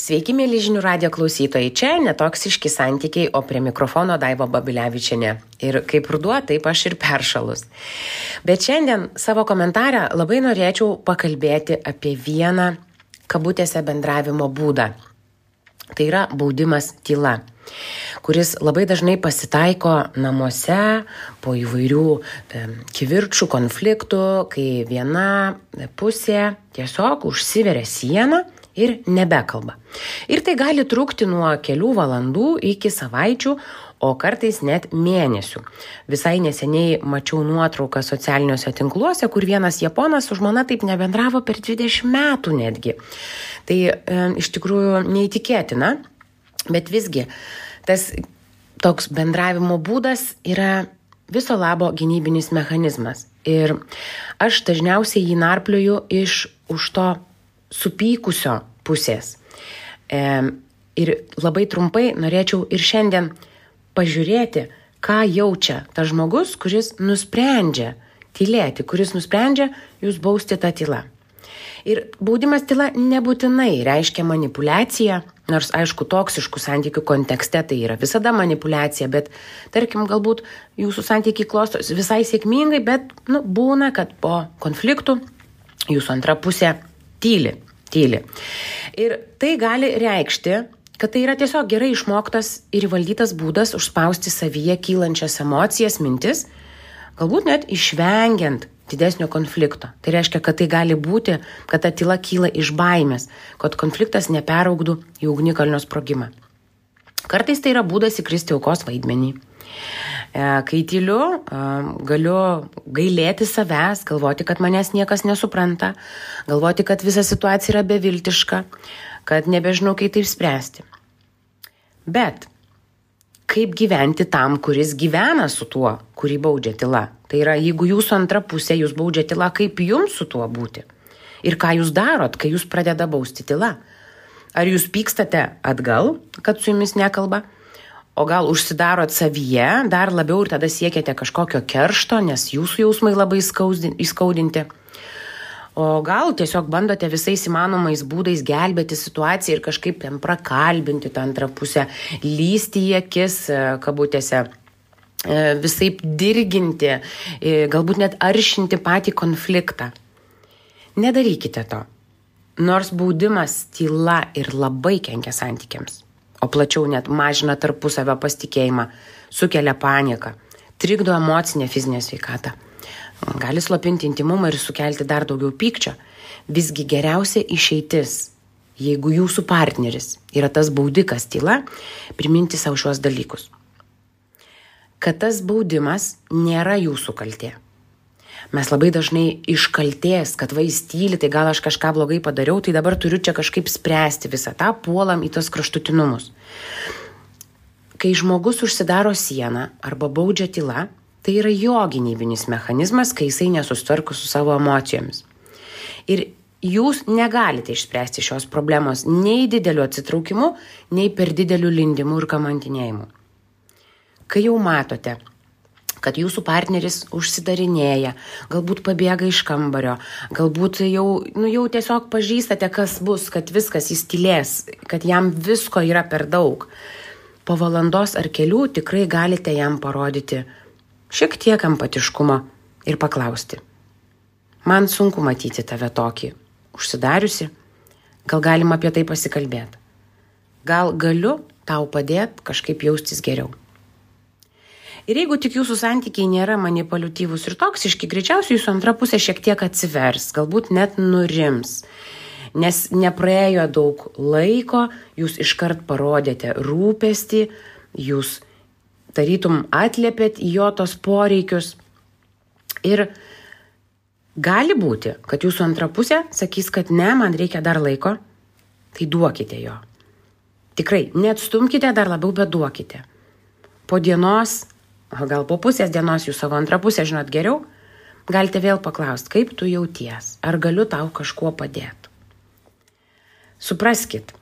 Sveiki, mėly žinių radio klausytojai. Čia netoksiški santykiai, o prie mikrofono Daiva Babilevičiane. Ir kaip ruduo, taip aš ir peršalus. Bet šiandien savo komentarą labai norėčiau pakalbėti apie vieną kabutėse bendravimo būdą. Tai yra baudimas tyla kuris labai dažnai pasitaiko namuose po įvairių kivirčių, konfliktų, kai viena pusė tiesiog užsiveria sieną ir nebekalba. Ir tai gali trukti nuo kelių valandų iki savaičių, o kartais net mėnesių. Visai neseniai mačiau nuotrauką socialiniuose tinkluose, kur vienas japonas su žmona taip nebendravo per 20 metų netgi. Tai e, iš tikrųjų neįtikėtina, bet visgi tas toks bendravimo būdas yra viso labo gynybinis mechanizmas. Ir aš dažniausiai jį narplioju iš už to supykusio pusės. E, ir labai trumpai norėčiau ir šiandien pažiūrėti, ką jaučia tas žmogus, kuris nusprendžia tylėti, kuris nusprendžia jūs bausti tą tylą. Ir baudimas tyla nebūtinai reiškia manipulaciją, nors aišku, toksiškų santykių kontekste tai yra visada manipulacija, bet tarkim, galbūt jūsų santykiai klostos visai sėkmingai, bet nu, būna, kad po konfliktų jūsų antra pusė tyli tyli. Ir tai gali reikšti, kad tai yra tiesiog gerai išmoktas ir įvaldytas būdas užspausti savyje kylančias emocijas, mintis, galbūt net išvengiant didesnio konflikto. Tai reiškia, kad tai gali būti, kad ta tyla kyla iš baimės, kad konfliktas neperaugdų į ugnikalnio sprogimą. Kartais tai yra būdas įkristi aukos vaidmenį. E, kai tyliu, e, galiu gailėti savęs, galvoti, kad manęs niekas nesupranta, galvoti, kad visa situacija yra beviltiška, kad nebežinau, kaip taip spręsti. Bet kaip gyventi tam, kuris gyvena su tuo, kurį baudžia tyla? Tai yra, jeigu jūsų antra pusė jūs baudžia tyla, kaip jums su tuo būti? Ir ką jūs darot, kai jūs pradeda bausti tyla? Ar jūs pykstate atgal, kad su jumis nekalba? O gal užsidarot savyje dar labiau ir tada siekiate kažkokio keršto, nes jūsų jausmai labai įskaudinti. O gal tiesiog bandote visais įmanomais būdais gelbėti situaciją ir kažkaip ten prakalbinti tą antrą pusę, lysti į akis e, kabutėse e, visai dirginti, e, galbūt net aršinti patį konfliktą. Nedarykite to. Nors baudimas tyla ir labai kenkia santykiams o plačiau net mažina tarpusavio pasitikėjimą, sukelia paniką, trikdo emocinę fizinę sveikatą. Gali slopinti intimumą ir sukelti dar daugiau pykčio. Visgi geriausia išeitis, jeigu jūsų partneris yra tas baudikas tyla, priminti savo šiuos dalykus. Kad tas baudimas nėra jūsų kaltė mes labai dažnai iš kaltės, kad vais tyli, tai gal aš kažką blogai padariau, tai dabar turiu čia kažkaip spręsti visą tą, puolam į tos kraštutinumus. Kai žmogus užsidaro sieną arba baudžia tyla, tai yra jo gynybinis mechanizmas, kai jisai nesustvarko su savo emocijomis. Ir jūs negalite išspręsti šios problemos nei dideliu atsitraukimu, nei per dideliu lindimu ir kamantinėjimu. Kai jau matote, kad jūsų partneris užsidarinėja, galbūt pabėga iš kambario, galbūt jau, nu, jau tiesiog pažįstate, kas bus, kad viskas jis tylės, kad jam visko yra per daug. Po valandos ar kelių tikrai galite jam parodyti šiek tiek empatiškumo ir paklausti. Man sunku matyti tave tokį, užsidariusi, gal galima apie tai pasikalbėti. Gal galiu tau padėti kažkaip jaustis geriau. Ir jeigu tik jūsų santykiai nėra manipuliatyvūs ir toksiški, greičiausiai jūsų antra pusė šiek tiek atsivers, galbūt net nurims. Nes nepraėjo daug laiko, jūs iškart parodėte rūpestį, jūs tarytum atliepėt jo tos poreikius. Ir gali būti, kad jūsų antra pusė sakys, kad ne, man reikia dar laiko, tai duokite jo. Tikrai, neatstumkite dar labiau, bet duokite. Po dienos o gal po pusės dienos jūs savo antrą pusę žinot geriau, galite vėl paklausti, kaip tu jauties, ar galiu tau kažkuo padėti. Supraskit,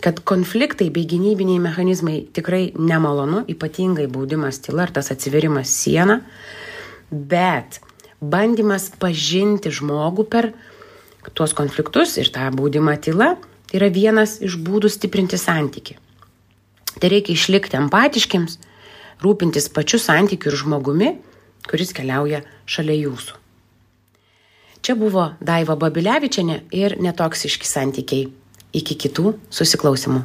kad konfliktai bei gynybiniai mechanizmai tikrai nemalonu, ypatingai baudimas tyla ar tas atsiverimas siena, bet bandymas pažinti žmogų per tuos konfliktus ir tą baudimą tyla yra vienas iš būdų stiprinti santyki. Tai reikia išlikti empatiškiams, rūpintis pačiu santykiu ir žmogumi, kuris keliauja šalia jūsų. Čia buvo Daiva Babilevičiane ir netoksiški santykiai. Iki kitų susiklausimų.